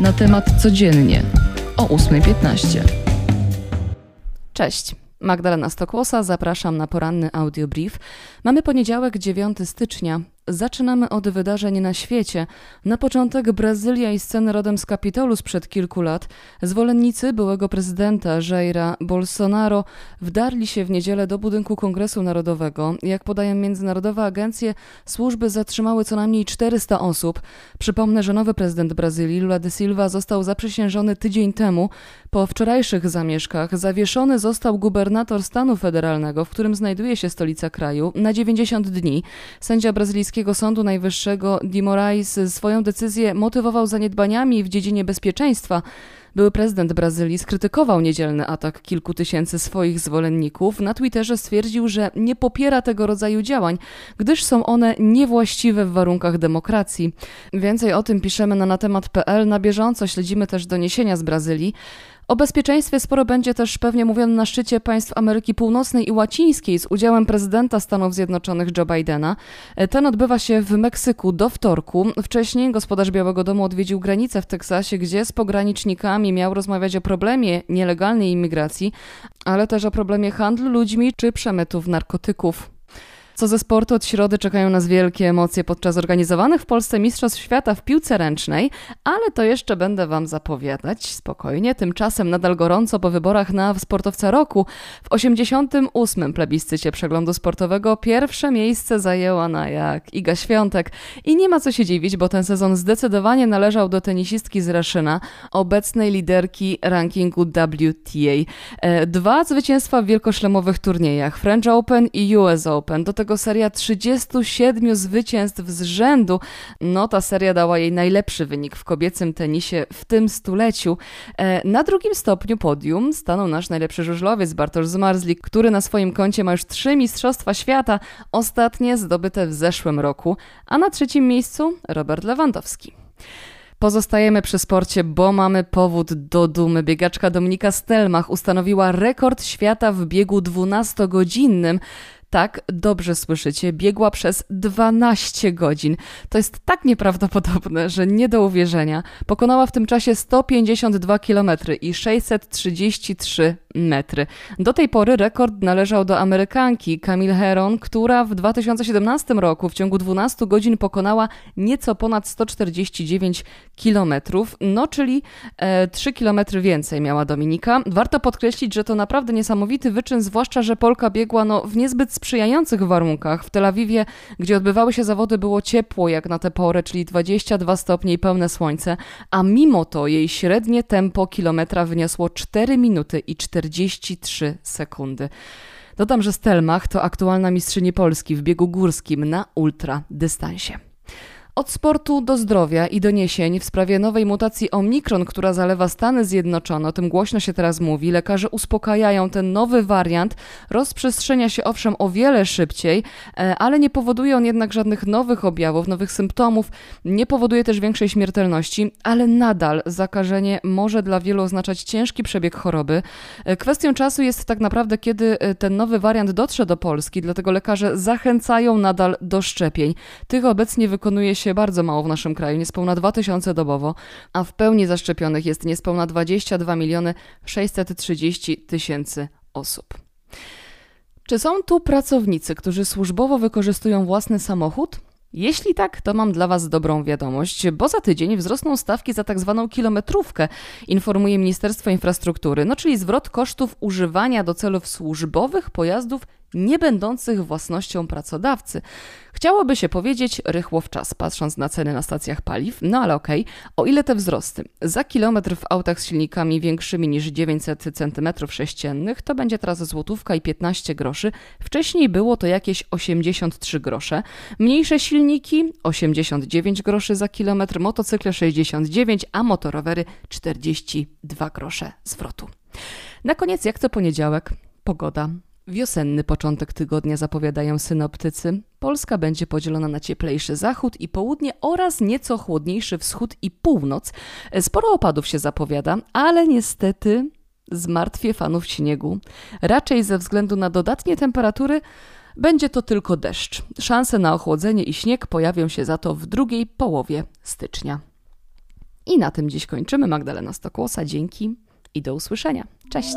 na temat codziennie o 8.15. Cześć. Magdalena Stokłosa, zapraszam na poranny audiobrief. Mamy poniedziałek 9 stycznia. Zaczynamy od wydarzeń na świecie. Na początek Brazylia i sceny rodem z Kapitolu sprzed kilku lat. Zwolennicy byłego prezydenta Jaira Bolsonaro wdarli się w niedzielę do budynku Kongresu Narodowego. Jak podają międzynarodowe agencje, służby zatrzymały co najmniej 400 osób. Przypomnę, że nowy prezydent Brazylii, Lula da Silva, został zaprzysiężony tydzień temu. Po wczorajszych zamieszkach zawieszony został gubernator stanu federalnego, w którym znajduje się stolica kraju, na 90 dni. Sędzia brazylijski brytyjskiego Sądu Najwyższego Di Moraes swoją decyzję motywował zaniedbaniami w dziedzinie bezpieczeństwa. Były prezydent Brazylii skrytykował niedzielny atak kilku tysięcy swoich zwolenników. Na Twitterze stwierdził, że nie popiera tego rodzaju działań, gdyż są one niewłaściwe w warunkach demokracji. Więcej o tym piszemy na natemat.pl. Na bieżąco śledzimy też doniesienia z Brazylii. O bezpieczeństwie sporo będzie też pewnie mówiono na szczycie państw Ameryki Północnej i Łacińskiej z udziałem prezydenta Stanów Zjednoczonych Joe Bidena. Ten odbywa się w Meksyku do wtorku. Wcześniej gospodarz Białego Domu odwiedził granicę w Teksasie, gdzie z pogranicznikami miał rozmawiać o problemie nielegalnej imigracji, ale też o problemie handlu ludźmi czy przemytów narkotyków. Co ze sportu od środy czekają nas wielkie emocje podczas organizowanych w Polsce Mistrzostw Świata w piłce ręcznej, ale to jeszcze będę Wam zapowiadać spokojnie. Tymczasem nadal gorąco po wyborach na sportowca roku. W 88. plebiscycie przeglądu sportowego pierwsze miejsce zajęła na jak Iga Świątek. I nie ma co się dziwić, bo ten sezon zdecydowanie należał do tenisistki z Raszyna, obecnej liderki rankingu WTA. E, dwa zwycięstwa w wielkoszlemowych turniejach French Open i US Open. Do tego tego seria 37 zwycięstw z rzędu. No, ta seria dała jej najlepszy wynik w kobiecym tenisie w tym stuleciu. E, na drugim stopniu podium stanął nasz najlepszy żużlowiec Bartosz Zmarzlik, który na swoim koncie ma już trzy Mistrzostwa Świata, ostatnie zdobyte w zeszłym roku, a na trzecim miejscu Robert Lewandowski. Pozostajemy przy sporcie, bo mamy powód do dumy. Biegaczka Dominika Stelmach ustanowiła rekord świata w biegu 12-godzinnym. Tak, dobrze słyszycie, biegła przez 12 godzin. To jest tak nieprawdopodobne, że nie do uwierzenia. Pokonała w tym czasie 152 km i 633 metry. Do tej pory rekord należał do Amerykanki Camille Heron, która w 2017 roku w ciągu 12 godzin pokonała nieco ponad 149 km, no czyli e, 3 km więcej miała Dominika. Warto podkreślić, że to naprawdę niesamowity wyczyn, zwłaszcza, że Polka biegła no, w niezbyt sprzyjających warunkach. W Tel Awiwie, gdzie odbywały się zawody, było ciepło jak na tę porę, czyli 22 stopnie i pełne słońce, a mimo to jej średnie tempo kilometra wyniosło 4 minuty i 43 sekundy. Dodam, że Stelmach to aktualna mistrzyni Polski w biegu górskim na ultradystansie. Od sportu do zdrowia i doniesień w sprawie nowej mutacji Omikron, która zalewa Stany Zjednoczone, o tym głośno się teraz mówi. Lekarze uspokajają, ten nowy wariant rozprzestrzenia się owszem o wiele szybciej, e, ale nie powoduje on jednak żadnych nowych objawów, nowych symptomów, nie powoduje też większej śmiertelności, ale nadal zakażenie może dla wielu oznaczać ciężki przebieg choroby. E, kwestią czasu jest tak naprawdę, kiedy e, ten nowy wariant dotrze do Polski, dlatego lekarze zachęcają nadal do szczepień. Tych obecnie wykonuje się się bardzo mało w naszym kraju, niespełna 2000 dobowo, a w pełni zaszczepionych jest niespełna 22 miliony 630 tysięcy osób. Czy są tu pracownicy, którzy służbowo wykorzystują własny samochód? Jeśli tak, to mam dla Was dobrą wiadomość, bo za tydzień wzrosną stawki za tak zwaną kilometrówkę, informuje Ministerstwo Infrastruktury, no czyli zwrot kosztów używania do celów służbowych pojazdów nie będących własnością pracodawcy. Chciałoby się powiedzieć rychło w czas, patrząc na ceny na stacjach paliw, no ale okej, okay. o ile te wzrosty? Za kilometr w autach z silnikami większymi niż 900 cm3 to będzie teraz złotówka i 15 groszy. Wcześniej było to jakieś 83 grosze. Mniejsze silniki 89 groszy za kilometr, motocykle 69, a motorowery 42 grosze zwrotu. Na koniec, jak co poniedziałek, pogoda. Wiosenny początek tygodnia zapowiadają synoptycy. Polska będzie podzielona na cieplejszy zachód i południe oraz nieco chłodniejszy wschód i północ. Sporo opadów się zapowiada, ale niestety zmartwię fanów śniegu. Raczej ze względu na dodatnie temperatury będzie to tylko deszcz. Szanse na ochłodzenie i śnieg pojawią się za to w drugiej połowie stycznia. I na tym dziś kończymy. Magdalena Stokłosa, dzięki i do usłyszenia. Cześć!